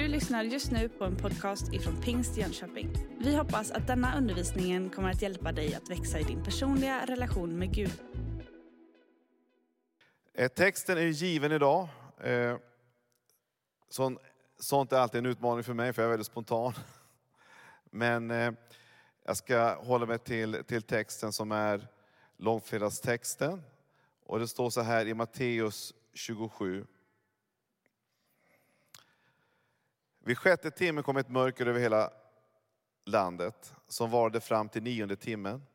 Du lyssnar just nu på en podcast ifrån Pingst Jönköping. Vi hoppas att denna undervisning kommer att hjälpa dig att växa i din personliga relation med Gud. Eh, texten är given idag. Eh, sånt är alltid en utmaning för mig, för jag är väldigt spontan. Men eh, jag ska hålla mig till, till texten som är långfredagstexten. Och det står så här i Matteus 27. Vid sjätte timmen kom ett mörker över hela landet, som varade fram till nionde timmen.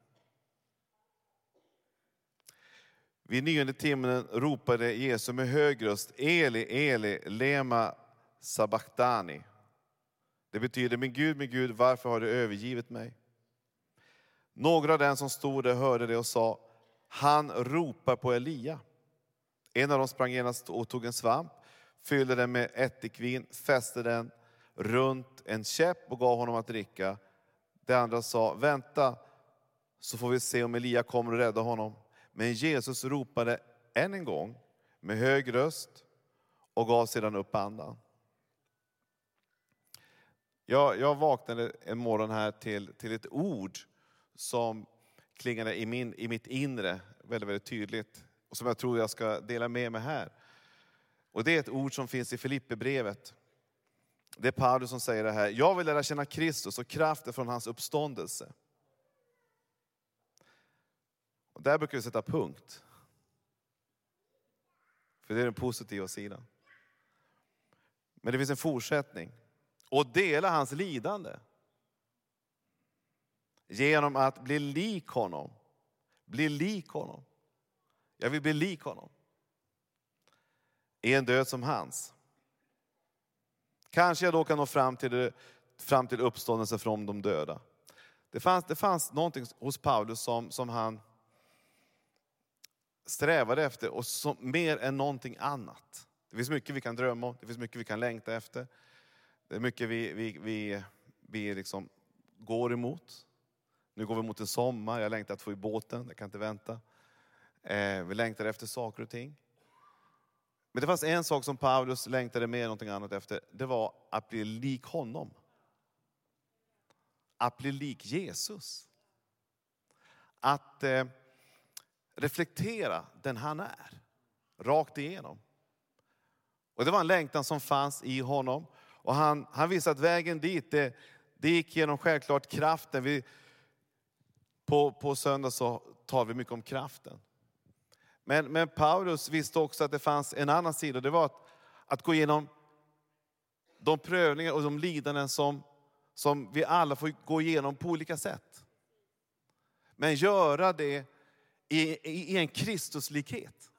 Vid nionde timmen ropade Jesus med hög röst, Eli, Eli, lema sabachthani. Det betyder, min Gud, min Gud, varför har du övergivit mig? Några av dem som stod där hörde det och sa, han ropar på Elia. En av dem sprang genast och tog en svamp, fyllde den med ättikvin, fäste den runt en käpp och gav honom att dricka. Det andra sa, vänta så får vi se om Elia kommer och rädda honom. Men Jesus ropade än en gång med hög röst och gav sedan upp andan. Jag, jag vaknade en morgon här till, till ett ord som klingade i, min, i mitt inre väldigt, väldigt tydligt. Och som jag tror jag ska dela med mig här. Och det är ett ord som finns i Filipperbrevet. Det är Paulus som säger det här. Jag vill lära känna Kristus och kraften från hans uppståndelse. Och där brukar vi sätta punkt. För det är den positiva sidan. Men det finns en fortsättning. Och dela hans lidande. Genom att bli lik honom. Bli lik honom. Jag vill bli lik honom. I en död som hans. Kanske jag då kan nå fram till, det, fram till uppståndelse från de döda. Det fanns, det fanns någonting hos Paulus som, som han strävade efter och som, mer än någonting annat. Det finns mycket vi kan drömma om, det finns mycket vi kan längta efter. Det är mycket vi, vi, vi, vi liksom går emot. Nu går vi mot en sommar, jag längtar att få i båten, jag kan inte vänta. Eh, vi längtar efter saker och ting. Men det fanns en sak som Paulus längtade mer än någonting annat efter. Det var att bli lik honom. Att bli lik Jesus. Att eh, reflektera den han är. Rakt igenom. Och det var en längtan som fanns i honom. Och han, han visade att vägen dit, det, det gick genom självklart kraften. Vi, på, på söndag så talar vi mycket om kraften. Men, men Paulus visste också att det fanns en annan sida. Det var att, att gå igenom de prövningar och de lidanden som, som vi alla får gå igenom på olika sätt. Men göra det i, i, i en Kristuslikhet.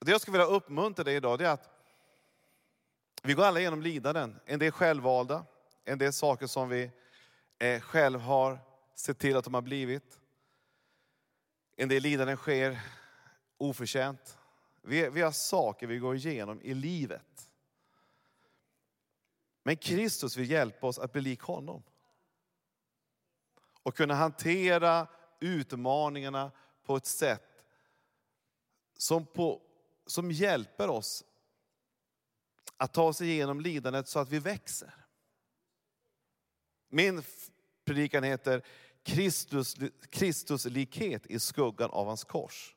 Det jag skulle vilja uppmuntra dig idag det är att vi går alla igenom lidanden. En del självvalda, en del saker som vi eh, själv har sett till att de har blivit. En del lidanden sker oförtjänt. Vi, vi har saker vi går igenom i livet. Men Kristus vill hjälpa oss att bli lik honom. Och kunna hantera utmaningarna på ett sätt som, på, som hjälper oss att ta oss igenom lidandet så att vi växer. Min predikan heter Kristus, Kristus likhet i skuggan av hans kors.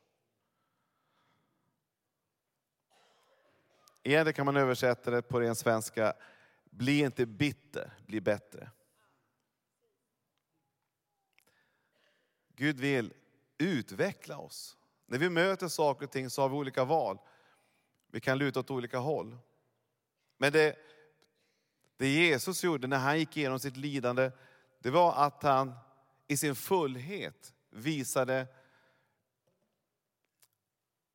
Egentligen kan man översätta det på ren svenska, bli inte bitter, bli bättre. Gud vill utveckla oss. När vi möter saker och ting så har vi olika val. Vi kan luta åt olika håll. Men det, det Jesus gjorde när han gick igenom sitt lidande, det var att han i sin fullhet visade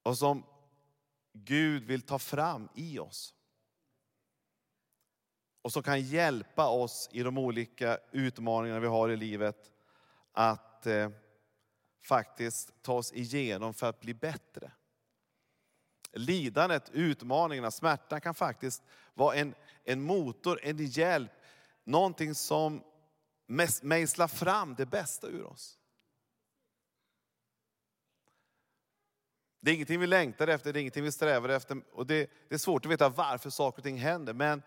vad som Gud vill ta fram i oss. Och som kan hjälpa oss i de olika utmaningarna vi har i livet att eh, faktiskt ta oss igenom för att bli bättre. Lidandet, utmaningarna, smärtan kan faktiskt vara en, en motor, en hjälp, någonting som Mejsla fram det bästa ur oss. Det är ingenting vi längtar efter, det är ingenting vi strävar efter. Och det, det är svårt att veta varför saker och ting händer. Men,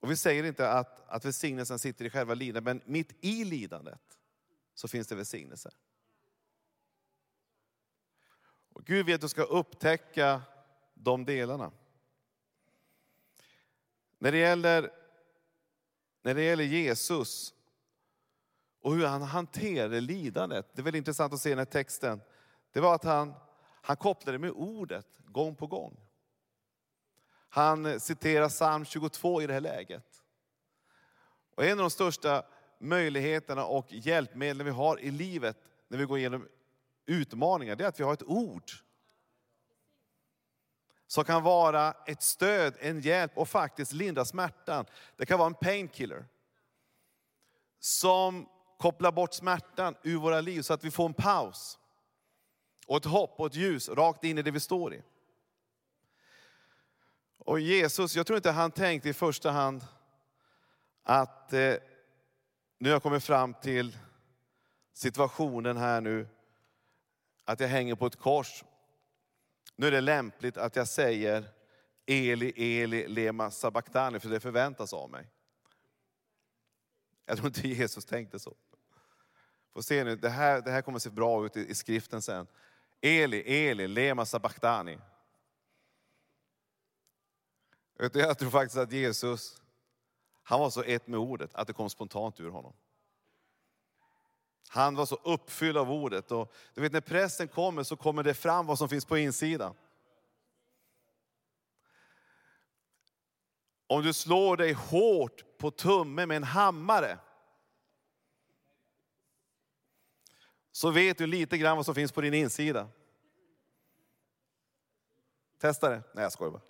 och vi säger inte att, att välsignelsen sitter i själva lidandet, men mitt i lidandet så finns det välsignelse. Och Gud vill att du ska upptäcka de delarna. När det gäller, när det gäller Jesus och hur han hanterade lidandet, det är väl intressant att se den här texten. Det var att han, han kopplade med ordet gång på gång. Han citerar psalm 22 i det här läget. Och en av de största möjligheterna och hjälpmedlen vi har i livet när vi går igenom utmaningar, det är att vi har ett ord. Som kan vara ett stöd, en hjälp och faktiskt lindra smärtan. Det kan vara en painkiller. Som Koppla bort smärtan ur våra liv så att vi får en paus. Och ett hopp och ett ljus rakt in i det vi står i. Och Jesus, jag tror inte han tänkte i första hand att eh, nu har jag kommit fram till situationen här nu, att jag hänger på ett kors. Nu är det lämpligt att jag säger Eli, Eli, lema sabachthani, för det förväntas av mig. Jag tror inte Jesus tänkte så. Får se nu, det här, det här kommer att se bra ut i, i skriften sen. Eli, Eli, lema sabachthani. Jag tror faktiskt att Jesus, han var så ett med ordet att det kom spontant ur honom. Han var så uppfylld av ordet. Och du vet när prästen kommer så kommer det fram vad som finns på insidan. Om du slår dig hårt på tummen med en hammare. Så vet du lite grann vad som finns på din insida. Testa det. Nej jag skojar bara.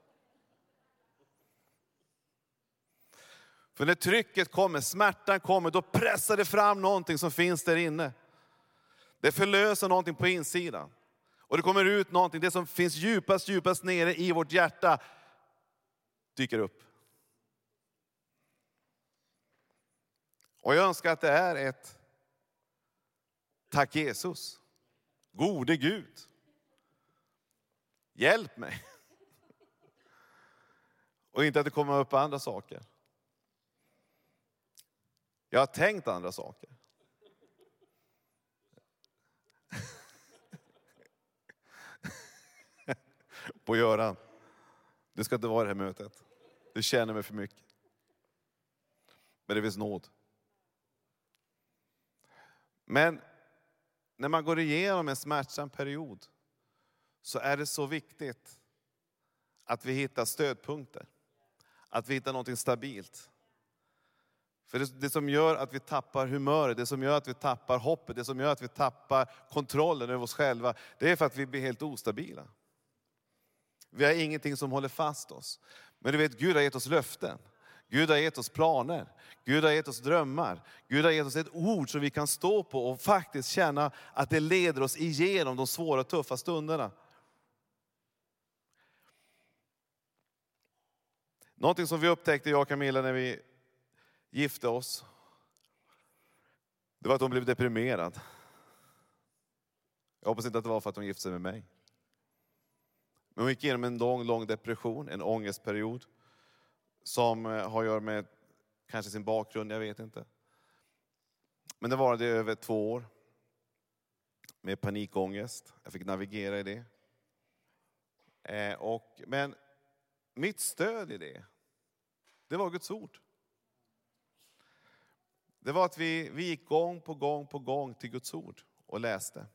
För när trycket kommer, smärtan kommer, då pressar det fram någonting som finns där inne. Det förlöser någonting på insidan. Och det kommer ut någonting, det som finns djupast, djupast nere i vårt hjärta dyker upp. Och jag önskar att det är ett tack Jesus, gode Gud. Hjälp mig. Och inte att det kommer upp andra saker. Jag har tänkt andra saker. På Göran, du ska inte vara i det här mötet. Du känner mig för mycket. Men det finns nåd. Men när man går igenom en smärtsam period så är det så viktigt att vi hittar stödpunkter. Att vi hittar något stabilt. För det, det, som gör att vi tappar humöret, det som gör att vi tappar hoppet, det som gör att vi tappar kontrollen över oss själva, det är för att vi blir helt ostabila. Vi har ingenting som håller fast oss. Men du vet, Gud har gett oss löften. Gud har gett oss planer. Gud har gett oss drömmar. Gud har gett oss ett ord som vi kan stå på och faktiskt känna att det leder oss igenom de svåra och tuffa stunderna. Någonting som vi upptäckte, jag och Camilla, när vi gifte oss, det var att hon blev deprimerad. Jag hoppas inte att det var för att hon gifte sig med mig. Men hon gick igenom en lång, lång depression, en ångestperiod. Som eh, har att göra med kanske sin bakgrund, jag vet inte. Men det varade i över två år. Med panikångest. Jag fick navigera i det. Eh, och, men mitt stöd i det, det var Guds ord. Det var att vi, vi gick gång på gång på gång till Guds ord och läste.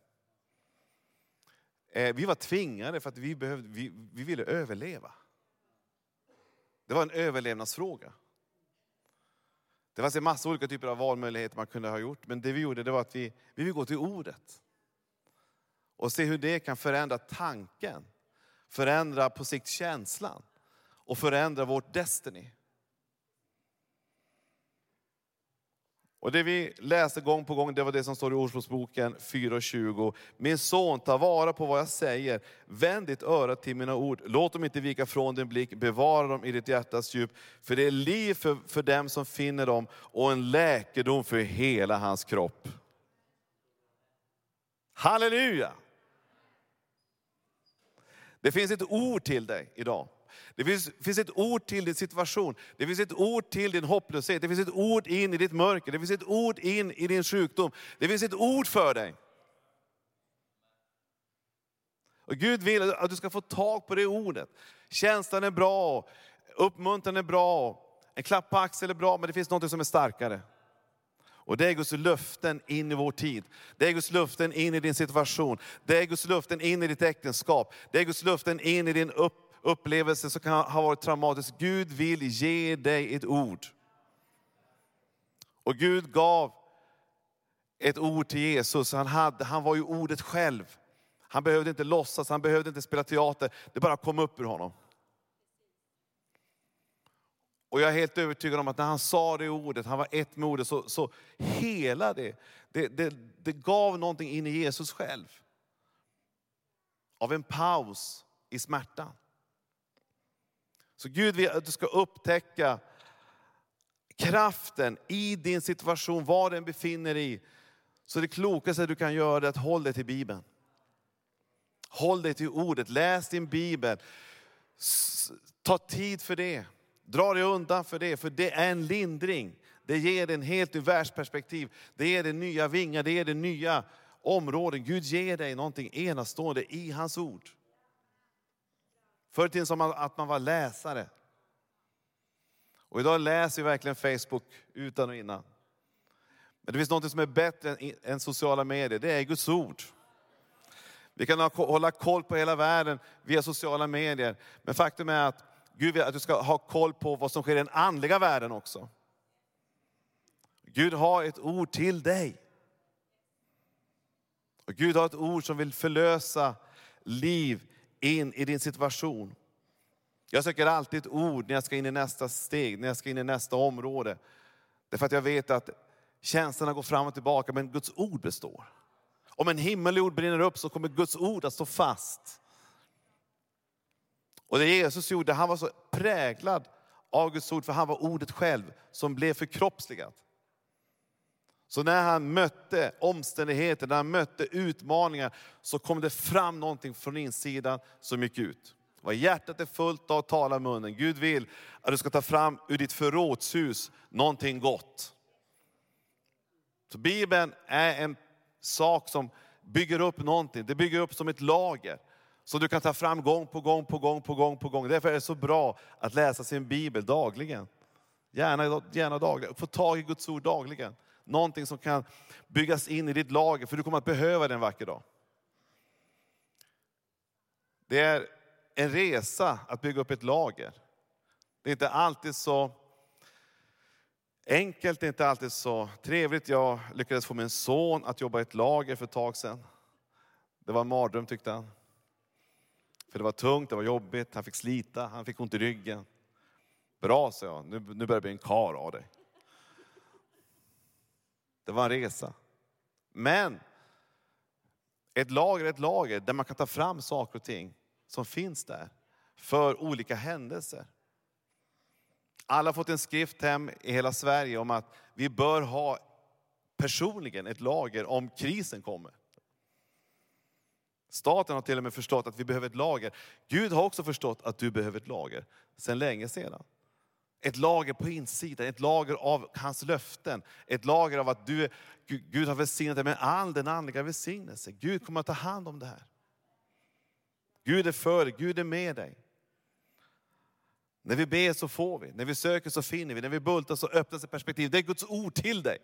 Eh, vi var tvingade för att vi, behövde, vi, vi ville överleva. Det var en överlevnadsfråga. Det fanns en massa olika typer av valmöjligheter man kunde ha gjort, men det vi gjorde det var att vi, vi vill gå till ordet. Och se hur det kan förändra tanken, förändra på sikt känslan och förändra vårt destiny. Och det vi läste gång på gång, det var det som står i Ordspråksboken 4.20. Min son, ta vara på vad jag säger. Vänd ditt öra till mina ord. Låt dem inte vika från din blick. Bevara dem i ditt hjärtas djup. För det är liv för, för dem som finner dem och en läkedom för hela hans kropp. Halleluja! Det finns ett ord till dig idag. Det finns, finns ett ord till din situation. Det finns ett ord till din hopplöshet. Det finns ett ord in i ditt mörker. Det finns ett ord in i din sjukdom. Det finns ett ord för dig. Och Gud vill att du ska få tag på det ordet. Känslan är bra, uppmuntran är bra, en klapp på axeln är bra, men det finns något som är starkare. Och det är Guds löften in i vår tid. Det är Guds löften in i din situation. Det är Guds löften in i ditt äktenskap. Det är Guds löften in i din upp, upplevelse som kan ha varit traumatisk. Gud vill ge dig ett ord. Och Gud gav ett ord till Jesus. Han, hade, han var ju ordet själv. Han behövde inte låtsas, han behövde inte spela teater. Det bara kom upp ur honom. Och jag är helt övertygad om att när han sa det ordet, han var ett med ordet, så, så hela det, det, det, det gav någonting in i Jesus själv. Av en paus i smärtan. Så Gud vill att du ska upptäcka kraften i din situation, var den befinner dig i. Så det klokaste du kan göra är att hålla dig till Bibeln. Håll dig till ordet, läs din Bibel. Ta tid för det. Dra dig undan för det, för det är en lindring. Det ger dig en helt ny världsperspektiv. Det ger dig nya vingar, det ger dig nya områden. Gud ger dig någonting enastående i hans ord. Förr i tiden som att man var läsare. Och idag läser vi verkligen Facebook utan och innan. Men det finns något som är bättre än sociala medier, det är Guds ord. Vi kan hålla koll på hela världen via sociala medier. Men faktum är att Gud vill att du ska ha koll på vad som sker i den andliga världen också. Gud har ett ord till dig. Och Gud har ett ord som vill förlösa liv in i din situation. Jag söker alltid ett ord när jag ska in i nästa steg, när jag ska in i nästa område. Därför att jag vet att känslorna går fram och tillbaka, men Guds ord består. Om en himmel och jord brinner upp så kommer Guds ord att stå fast. Och det Jesus gjorde, han var så präglad av Guds ord, för han var ordet själv som blev förkroppsligat. Så när han mötte omständigheter, när han mötte utmaningar, så kom det fram någonting från insidan som gick ut. Vad hjärtat är fullt av talar munnen. Gud vill att du ska ta fram ur ditt förrådshus någonting gott. Så Bibeln är en sak som bygger upp någonting. Det bygger upp som ett lager. Som du kan ta fram gång på gång på gång på gång på gång. Därför är det så bra att läsa sin bibel dagligen. Gärna, gärna dagligen. Få tag i Guds ord dagligen. Någonting som kan byggas in i ditt lager, för du kommer att behöva det en vacker dag. Det är en resa att bygga upp ett lager. Det är inte alltid så enkelt, det är inte alltid så trevligt. Jag lyckades få min son att jobba i ett lager för ett tag sedan. Det var en mardröm tyckte han. För det var tungt, det var jobbigt, han fick slita, han fick ont i ryggen. Bra, sa jag, nu, nu börjar det bli en kar av dig. Det var en resa. Men ett lager är ett lager där man kan ta fram saker och ting som finns där för olika händelser. Alla har fått en skrift hem i hela Sverige om att vi bör ha personligen ett lager om krisen kommer. Staten har till och med förstått att vi behöver ett lager. Gud har också förstått att du behöver ett lager sedan länge sedan. Ett lager på insidan, ett lager av hans löften. Ett lager av att du, Gud har välsignat dig med all den andliga välsignelse. Gud kommer att ta hand om det här. Gud är för dig, Gud är med dig. När vi ber så får vi, när vi söker så finner vi, när vi bultar så öppnas ett perspektiv. Det är Guds ord till dig.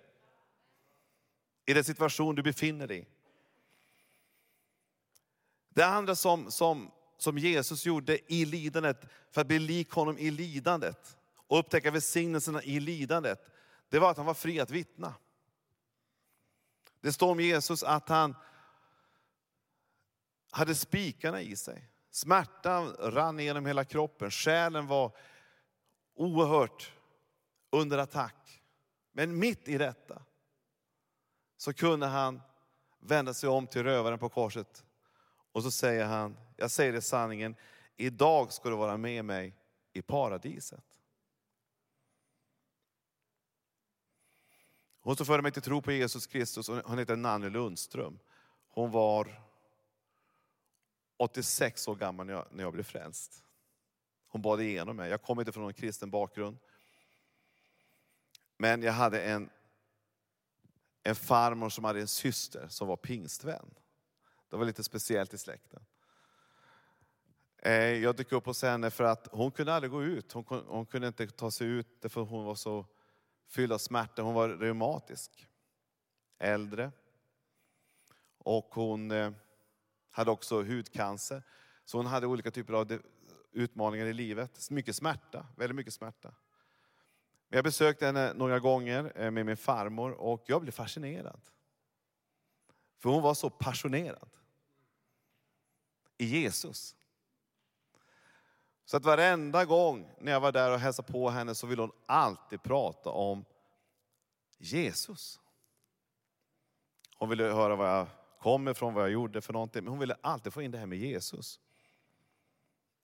I den situation du befinner dig i. Det andra som, som, som Jesus gjorde i lidandet, för att bli lik honom i lidandet och upptäcka välsignelserna i lidandet, det var att han var fri att vittna. Det står om Jesus att han hade spikarna i sig. Smärtan rann genom hela kroppen, själen var oerhört under attack. Men mitt i detta så kunde han vända sig om till rövaren på korset och så säger han, jag säger det sanningen, idag ska du vara med mig i paradiset. Hon som förde mig till tro på Jesus Kristus, hon heter Nanny Lundström. Hon var 86 år gammal när jag, när jag blev frälst. Hon bad igenom mig. Jag kom inte från någon kristen bakgrund. Men jag hade en, en farmor som hade en syster som var pingstvän. Det var lite speciellt i släkten. Eh, jag dök upp hos henne för att hon kunde aldrig gå ut. Hon, hon kunde inte ta sig ut för hon var så fylld av smärta. Hon var reumatisk. Äldre. Och hon eh, hade också hudcancer. Så hon hade olika typer av utmaningar i livet. Mycket smärta, väldigt mycket smärta. Jag besökte henne några gånger eh, med min farmor och jag blev fascinerad. För hon var så passionerad i Jesus. Så att varenda gång när jag var där och hälsade på henne så ville hon alltid prata om Jesus. Hon ville höra var jag kom ifrån, vad jag gjorde för någonting. Men hon ville alltid få in det här med Jesus.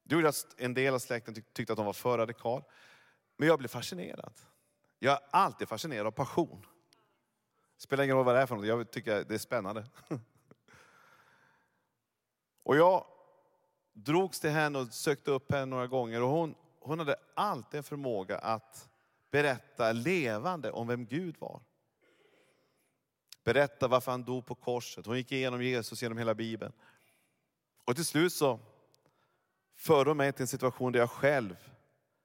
Det gjorde att en del av släkten tyckte att hon var för radikal. Men jag blev fascinerad. Jag är alltid fascinerad av passion. Det spelar ingen roll vad det är för något, jag tycker det är spännande. Och jag drogs till henne och sökte upp henne några gånger och hon, hon hade alltid en förmåga att berätta levande om vem Gud var. Berätta varför han dog på korset. Hon gick igenom Jesus genom hela Bibeln. Och till slut så förde hon mig till en situation där jag själv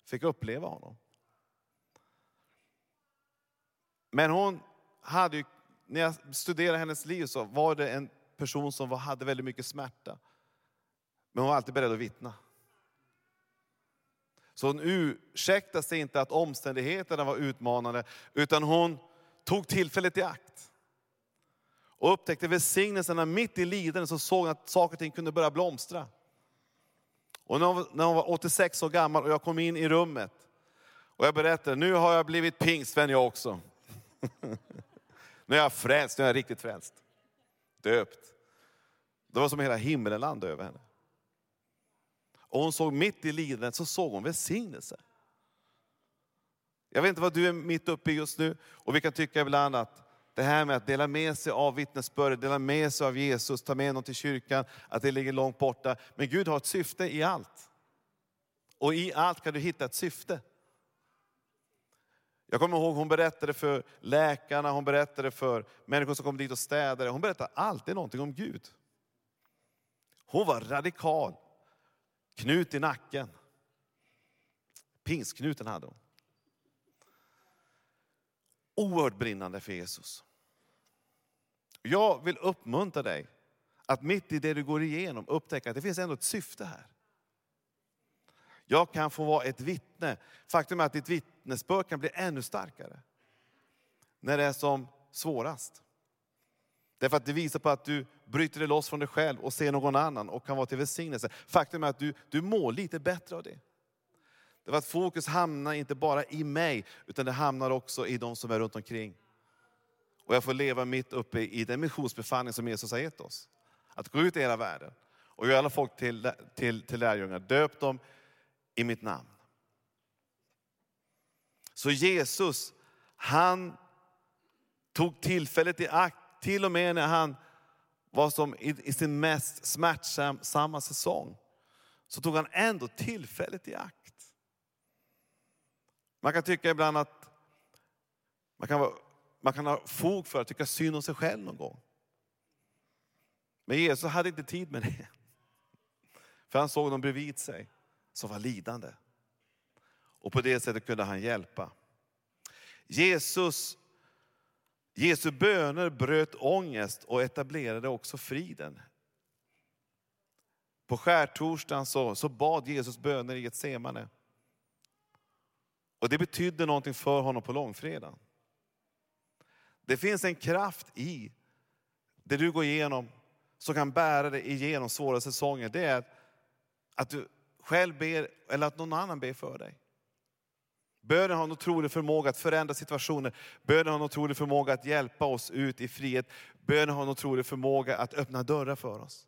fick uppleva honom. Men hon hade ju, när jag studerade hennes liv så var det en person som hade väldigt mycket smärta. Men hon var alltid beredd att vittna. Så hon ursäktade sig inte att omständigheterna var utmanande, utan hon tog tillfället i akt. Och upptäckte välsignelserna mitt i lidandet, så såg hon att saker och ting kunde börja blomstra. Och när hon var 86 år gammal och jag kom in i rummet, och jag berättade, nu har jag blivit pingstvän jag också. nu är jag frälst, nu är jag riktigt frälst. Döpt. Det var som hela himlen landade över henne. Och hon såg mitt i lidandet så såg hon välsignelse. Jag vet inte vad du är mitt uppe i just nu och vi kan tycka ibland att det här med att dela med sig av vittnesbördet, dela med sig av Jesus, ta med någon till kyrkan, att det ligger långt borta. Men Gud har ett syfte i allt. Och i allt kan du hitta ett syfte. Jag kommer ihåg hon berättade för läkarna, hon berättade för människor som kom dit och städade. Hon berättade alltid någonting om Gud. Hon var radikal. Knut i nacken. Pingstknuten hade hon. Oerhört brinnande för Jesus. Jag vill uppmuntra dig att mitt i det du går igenom upptäcka att det finns ändå ett syfte här. Jag kan få vara ett vittne. Faktum är att ditt vittnesbörd kan bli ännu starkare när det är som svårast. Därför att det visar på att du bryter dig loss från dig själv och ser någon annan och kan vara till välsignelse. Faktum är att du, du mår lite bättre av det. Därför att fokus hamnar inte bara i mig, utan det hamnar också i de som är runt omkring. Och jag får leva mitt uppe i den missionsbefallning som Jesus har gett oss. Att gå ut i hela världen och göra alla folk till, till, till lärjungar. Döp dem i mitt namn. Så Jesus, han tog tillfället i akt, till och med när han var som i, i sin mest smärtsamma säsong, så tog han ändå tillfället i akt. Man kan tycka ibland att man kan, man kan ha fog för att tycka synd om sig själv någon gång. Men Jesus hade inte tid med det. För han såg dem bredvid sig som var lidande. Och på det sättet kunde han hjälpa. Jesus, Jesu böner bröt ångest och etablerade också friden. På skärtorsdagen så, så bad Jesus böner i Getsemane. Och det betydde någonting för honom på långfredagen. Det finns en kraft i det du går igenom som kan bära dig igenom svåra säsonger. Det är att du själv ber eller att någon annan ber för dig. Bönen har en otrolig förmåga att förändra situationer. Bönen har en otrolig förmåga att hjälpa oss ut i frihet. Bönen har en otrolig förmåga att öppna dörrar för oss.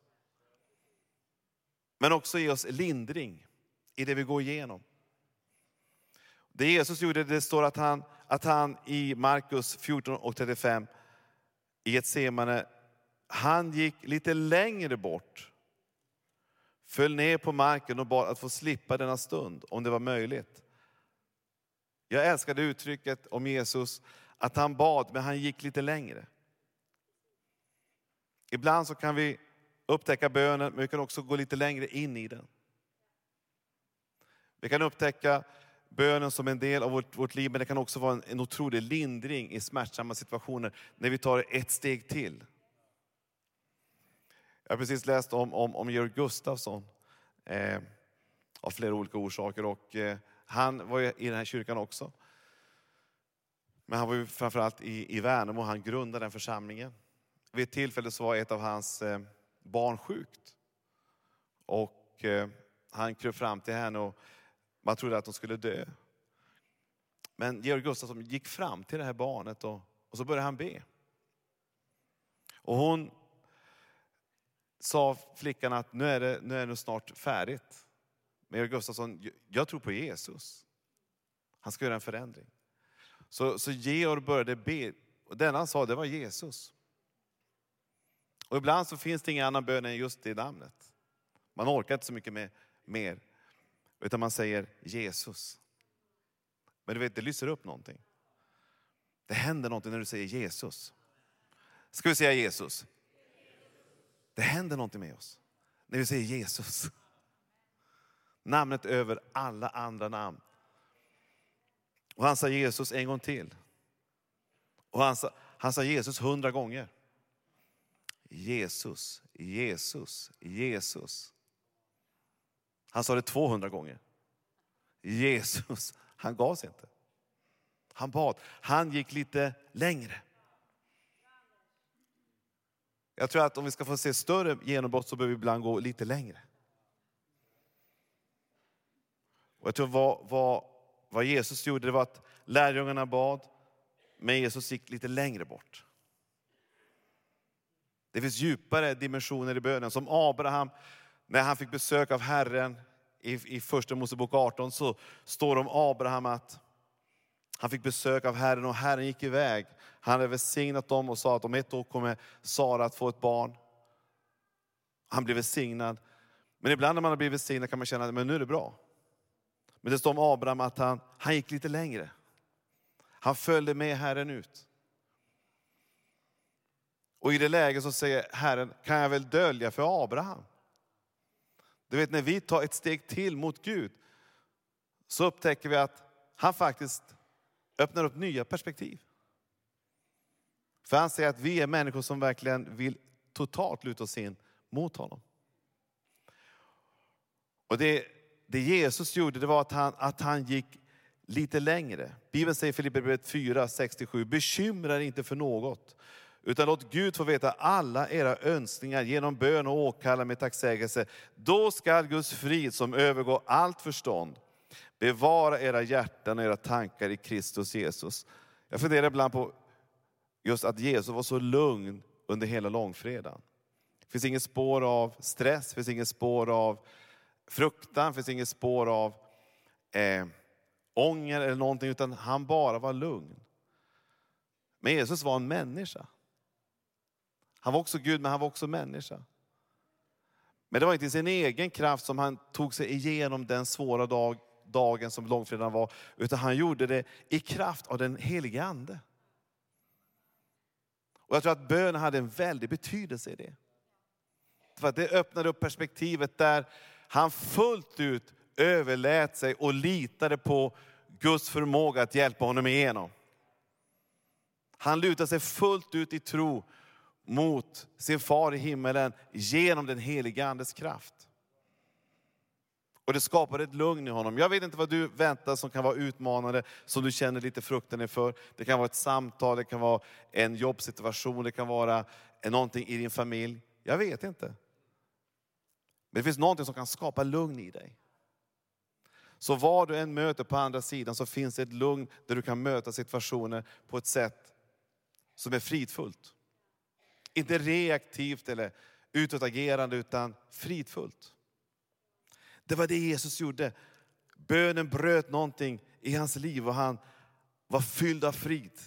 Men också ge oss lindring i det vi går igenom. Det Jesus gjorde, det står att han, att han i Markus 14 och 35 i ett semane, han gick lite längre bort föll ner på marken och bad att få slippa denna stund, om det var möjligt. Jag älskade uttrycket om Jesus, att han bad, men han gick lite längre. Ibland så kan vi upptäcka bönen, men vi kan också gå lite längre in i den. Vi kan upptäcka bönen som en del av vårt, vårt liv, men det kan också vara en, en otrolig lindring i smärtsamma situationer, när vi tar ett steg till. Jag har precis läst om, om, om Georg Gustafsson, eh, av flera olika orsaker. Och, eh, han var i den här kyrkan också. Men han var ju framförallt i, i Värnamo, han grundade den församlingen. Vid ett tillfälle så var ett av hans eh, barn sjukt. Och eh, han kröp fram till henne och man trodde att hon skulle dö. Men Georg Gustafsson gick fram till det här barnet och, och så började han be. Och hon sa flickan att nu är det, nu är det snart färdigt. Men Georg Gustafsson, jag tror på Jesus. Han ska göra en förändring. Så, så Georg började be, och den han sa det var Jesus. Och ibland så finns det ingen annan bön än just det namnet. Man orkar inte så mycket med mer, utan man säger Jesus. Men du vet, det lyser upp någonting. Det händer någonting när du säger Jesus. Ska vi säga Jesus? Det händer någonting med oss när vi säger Jesus. Namnet över alla andra namn. Och han sa Jesus en gång till. Och han sa, han sa Jesus hundra gånger. Jesus, Jesus, Jesus. Han sa det 200 gånger. Jesus, han gav sig inte. Han bad, han gick lite längre. Jag tror att om vi ska få se större genombrott så behöver vi ibland gå lite längre. Och jag tror vad, vad, vad Jesus gjorde det var att lärjungarna bad, men Jesus gick lite längre bort. Det finns djupare dimensioner i bönen. Som Abraham, när han fick besök av Herren i, i första Mosebok 18, så står det om Abraham att han fick besök av Herren och Herren gick iväg. Han hade välsignat dem och sa att om ett år kommer Sara att få ett barn. Han blev välsignad. Men ibland när man har blivit välsignad kan man känna att nu är det bra. Men det står om Abraham att han, han gick lite längre. Han följde med Herren ut. Och i det läget så säger Herren, kan jag väl dölja för Abraham? Du vet när vi tar ett steg till mot Gud, så upptäcker vi att han faktiskt öppnar upp nya perspektiv. För han säger att vi är människor som verkligen vill totalt luta oss in mot honom. Och det, det Jesus gjorde det var att han, att han gick lite längre. Bibeln säger i Filipperbrevet 4, 67, bekymra er inte för något. Utan låt Gud få veta alla era önskningar genom bön och åkalla med tacksägelse. Då skall Guds frid som övergår allt förstånd bevara era hjärtan och era tankar i Kristus Jesus. Jag funderar ibland på just att Jesus var så lugn under hela långfredagen. Det finns inget spår av stress, det finns inget spår av fruktan, det finns inget spår av eh, ånger eller någonting, utan han bara var lugn. Men Jesus var en människa. Han var också Gud, men han var också människa. Men det var inte i sin egen kraft som han tog sig igenom den svåra dag, dagen som långfredagen var, utan han gjorde det i kraft av den helige Ande. Och jag tror att bönen hade en väldig betydelse i det. För att det öppnade upp perspektivet där han fullt ut överlät sig och litade på Guds förmåga att hjälpa honom igenom. Han lutade sig fullt ut i tro mot sin far i himmelen genom den heliga Andes kraft. Och det skapade ett lugn i honom. Jag vet inte vad du väntar som kan vara utmanande, som du känner lite fruktan inför. Det kan vara ett samtal, det kan vara en jobbsituation, det kan vara någonting i din familj. Jag vet inte. Men det finns någonting som kan skapa lugn i dig. Så vad du än möter på andra sidan så finns det ett lugn där du kan möta situationer på ett sätt som är fridfullt. Inte reaktivt eller utåtagerande utan fridfullt. Det var det Jesus gjorde. Bönen bröt någonting i hans liv och han var fylld av frid.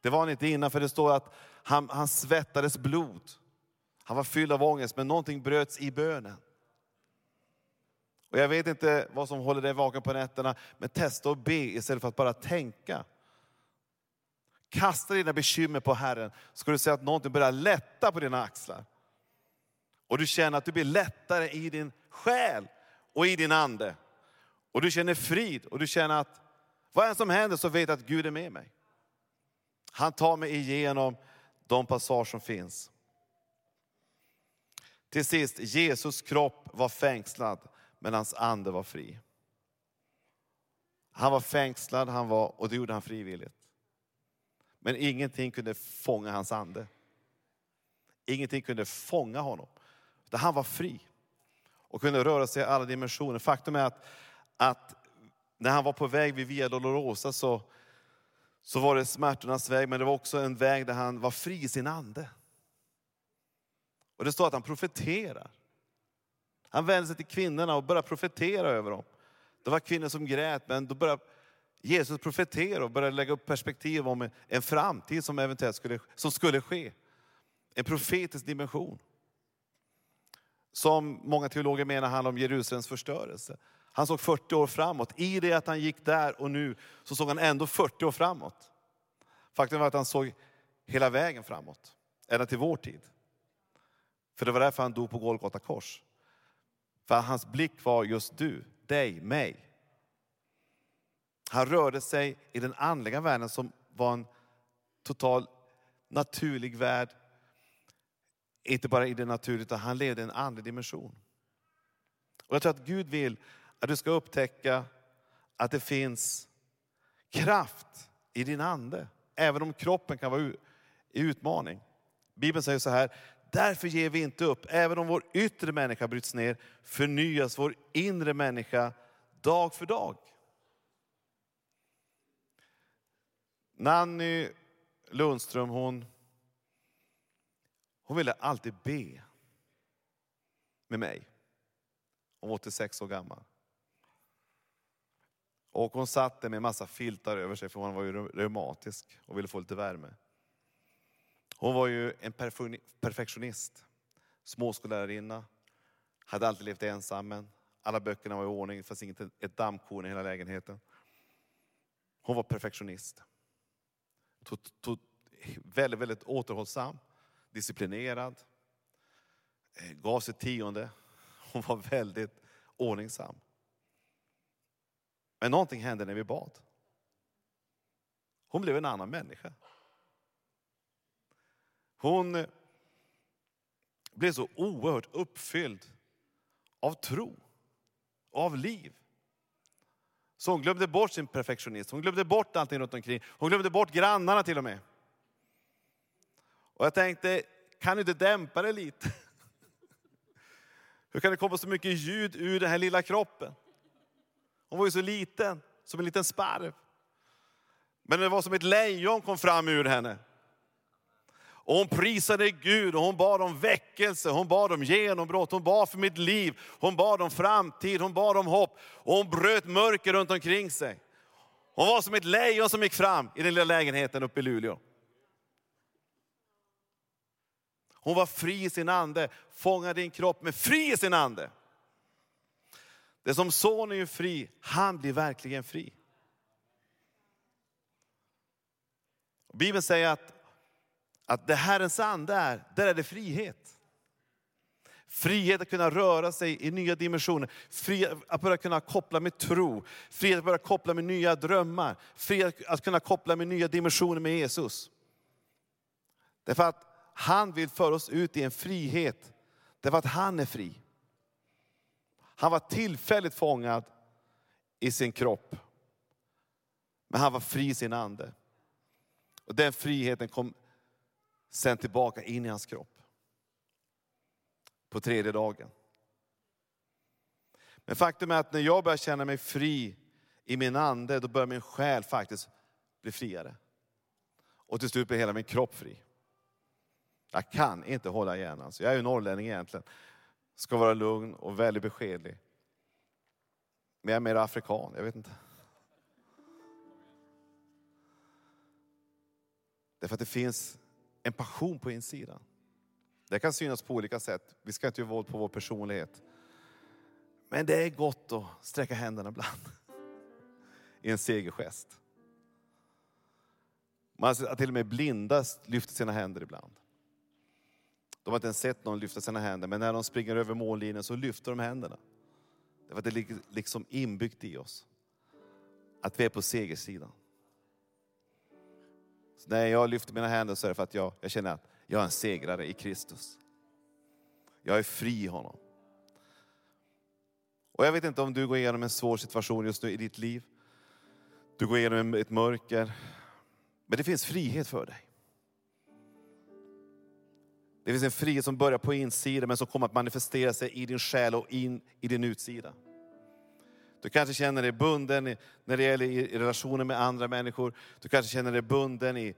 Det var han inte innan för det står att han, han svettades blod. Han var fylld av ångest men någonting bröts i bönen. Och jag vet inte vad som håller dig vaken på nätterna, men testa att be istället för att bara tänka. Kasta dina bekymmer på Herren, så ska du se att någonting börjar lätta på dina axlar. Och du känner att du blir lättare i din själ och i din ande. Och du känner frid och du känner att vad än som händer så vet jag att Gud är med mig. Han tar mig igenom de passager som finns. Till sist, Jesus kropp var fängslad, men hans ande var fri. Han var fängslad, han var, och det gjorde han frivilligt. Men ingenting kunde fånga hans ande. Ingenting kunde fånga honom. Han var fri och kunde röra sig i alla dimensioner. Faktum är att, att när han var på väg vid Via Dolorosa så, så var det smärtornas väg, men det var också en väg där han var fri i sin ande. Och det står att han profeterar. Han vände sig till kvinnorna och började profetera över dem. Det var kvinnor som grät, men då började Jesus profetera och började lägga upp perspektiv om en framtid som eventuellt skulle, som skulle ske. En profetisk dimension. Som många teologer menar handlar om Jerusalems förstörelse. Han såg 40 år framåt. I det att han gick där och nu så såg han ändå 40 år framåt. Faktum var att han såg hela vägen framåt, ända till vår tid. För det var därför han dog på Golgata kors. För hans blick var just du, dig, mig. Han rörde sig i den andliga världen som var en total naturlig värld. Inte bara i det naturliga, utan han levde i en andlig dimension. Och jag tror att Gud vill att du ska upptäcka att det finns kraft i din ande. Även om kroppen kan vara i utmaning. Bibeln säger så här, därför ger vi inte upp. Även om vår yttre människa bryts ner förnyas vår inre människa dag för dag. Nanny Lundström, hon, hon ville alltid be med mig. Hon var 86 år gammal. Och hon satt där med massa filtar över sig för hon var ju reumatisk och ville få lite värme. Hon var ju en perfektionist, småskollärarinna, hade alltid levt ensam. Alla böckerna var i ordning, det fanns inget ett dammkorn i hela lägenheten. Hon var perfektionist. Tog, tog, väldigt, väldigt återhållsam, disciplinerad, eh, gav sitt tionde. Hon var väldigt ordningsam. Men någonting hände när vi bad. Hon blev en annan människa. Hon blev så oerhört uppfylld av tro, av liv. Så hon glömde bort sin perfektionism, hon glömde bort allting runt omkring. Hon glömde bort grannarna till och med. Och jag tänkte, kan du inte dämpa det lite? Hur kan det komma så mycket ljud ur den här lilla kroppen? Hon var ju så liten, som en liten sparv. Men det var som ett lejon kom fram ur henne. Och hon prisade Gud och hon bad om väckelse, hon bad om genombrott, hon bad för mitt liv, hon bad om framtid, hon bad om hopp. Och hon bröt mörker runt omkring sig. Hon var som ett lejon som gick fram i den lilla lägenheten uppe i Luleå. Hon var fri i sin ande, fångade din kropp, men fri i sin ande. Det som sonen är fri, han blir verkligen fri. Bibeln säger att, att det Herrens ande är, där är det frihet. Frihet att kunna röra sig i nya dimensioner, frihet att börja kunna koppla med tro, frihet att börja koppla med nya drömmar, frihet att kunna koppla med nya dimensioner med Jesus. Därför att han vill föra oss ut i en frihet, därför att han är fri. Han var tillfälligt fångad i sin kropp. Men han var fri i sin ande. Och den friheten kom sen tillbaka in i hans kropp. På tredje dagen. Men faktum är att när jag börjar känna mig fri i min ande, då börjar min själ faktiskt bli friare. Och till slut blir hela min kropp fri. Jag kan inte hålla igen. Alltså. Jag är ju norrlänning egentligen ska vara lugn och väldigt beskedlig. Men jag är mer afrikan, jag vet inte. Därför att det finns en passion på insidan. Det kan synas på olika sätt. Vi ska inte göra våld på vår personlighet. Men det är gott att sträcka händerna ibland. I en segergest. Man har till och med blinda lyfter sina händer ibland. De har inte ens sett någon lyfta sina händer, men när de springer över mållinjen så lyfter de händerna. Därför att det ligger liksom inbyggt i oss. Att vi är på segersidan. Så när jag lyfter mina händer så är det för att jag, jag känner att jag är en segrare i Kristus. Jag är fri i honom. Och jag vet inte om du går igenom en svår situation just nu i ditt liv. Du går igenom ett mörker. Men det finns frihet för dig. Det finns en frihet som börjar på insidan men som kommer att manifestera sig i din själ och in i din utsida. Du kanske känner dig bunden när det gäller i relationer med andra människor. Du kanske känner dig bunden i,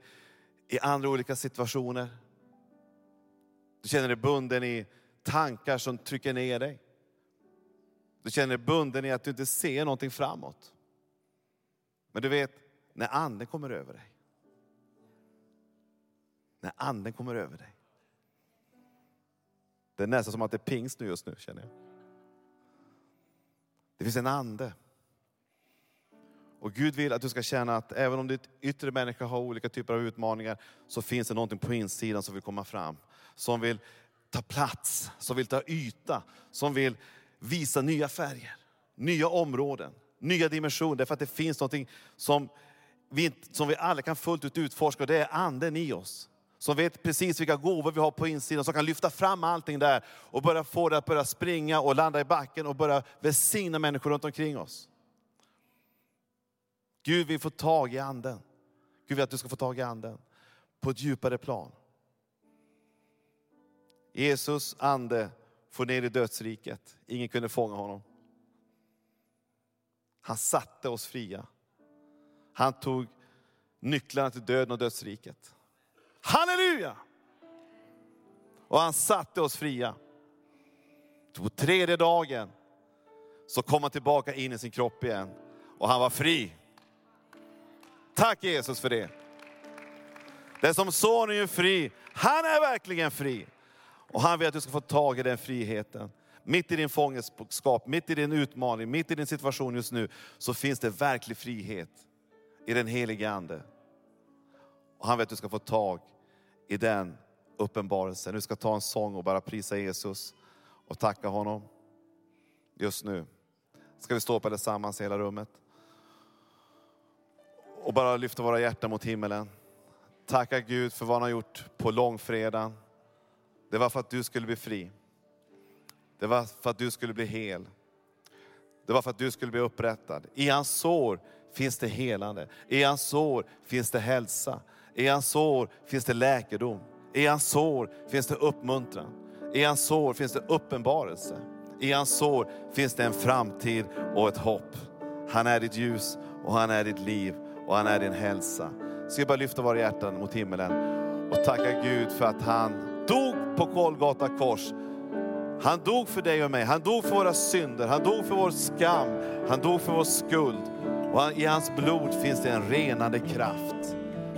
i andra olika situationer. Du känner dig bunden i tankar som trycker ner dig. Du känner dig bunden i att du inte ser någonting framåt. Men du vet, när anden kommer över dig. När anden kommer över dig. Det är nästan som att det är pingst nu just nu känner jag. Det finns en ande. Och Gud vill att du ska känna att även om ditt yttre människa har olika typer av utmaningar, så finns det någonting på insidan som vill komma fram. Som vill ta plats, som vill ta yta, som vill visa nya färger, nya områden, nya dimensioner. Därför att det finns någonting som vi, som vi alla kan fullt ut utforska, och det är anden i oss som vet precis vilka gåvor vi har på insidan, som kan lyfta fram allting där och börja få det att börja springa och landa i backen och börja välsigna människor runt omkring oss. Gud vill få tag i anden. Gud vill att du ska få tag i anden på ett djupare plan. Jesus ande får ner i dödsriket. Ingen kunde fånga honom. Han satte oss fria. Han tog nycklarna till döden och dödsriket. Halleluja! Och han satte oss fria. På tredje dagen så kom han tillbaka in i sin kropp igen och han var fri. Tack Jesus för det. Den som sonen är fri, han är verkligen fri. Och han vill att du ska få tag i den friheten. Mitt i din fångenskap, mitt i din utmaning, mitt i din situation just nu, så finns det verklig frihet i den helige Ande. Och han vill att du ska få tag i den uppenbarelsen. Du ska ta en sång och bara prisa Jesus och tacka honom. Just nu ska vi stå på tillsammans i hela rummet. Och bara lyfta våra hjärtan mot himmelen. Tacka Gud för vad han har gjort på långfredagen. Det var för att du skulle bli fri. Det var för att du skulle bli hel. Det var för att du skulle bli upprättad. I hans sår finns det helande. I hans sår finns det hälsa. I hans sår finns det läkedom. I hans sår finns det uppmuntran. I hans sår finns det uppenbarelse. I hans sår finns det en framtid och ett hopp. Han är ditt ljus och han är ditt liv och han är din hälsa. Ska vi bara lyfta våra hjärtan mot himmelen och tacka Gud för att han dog på Kolgata kors. Han dog för dig och mig, han dog för våra synder, han dog för vår skam, han dog för vår skuld. Och i hans blod finns det en renande kraft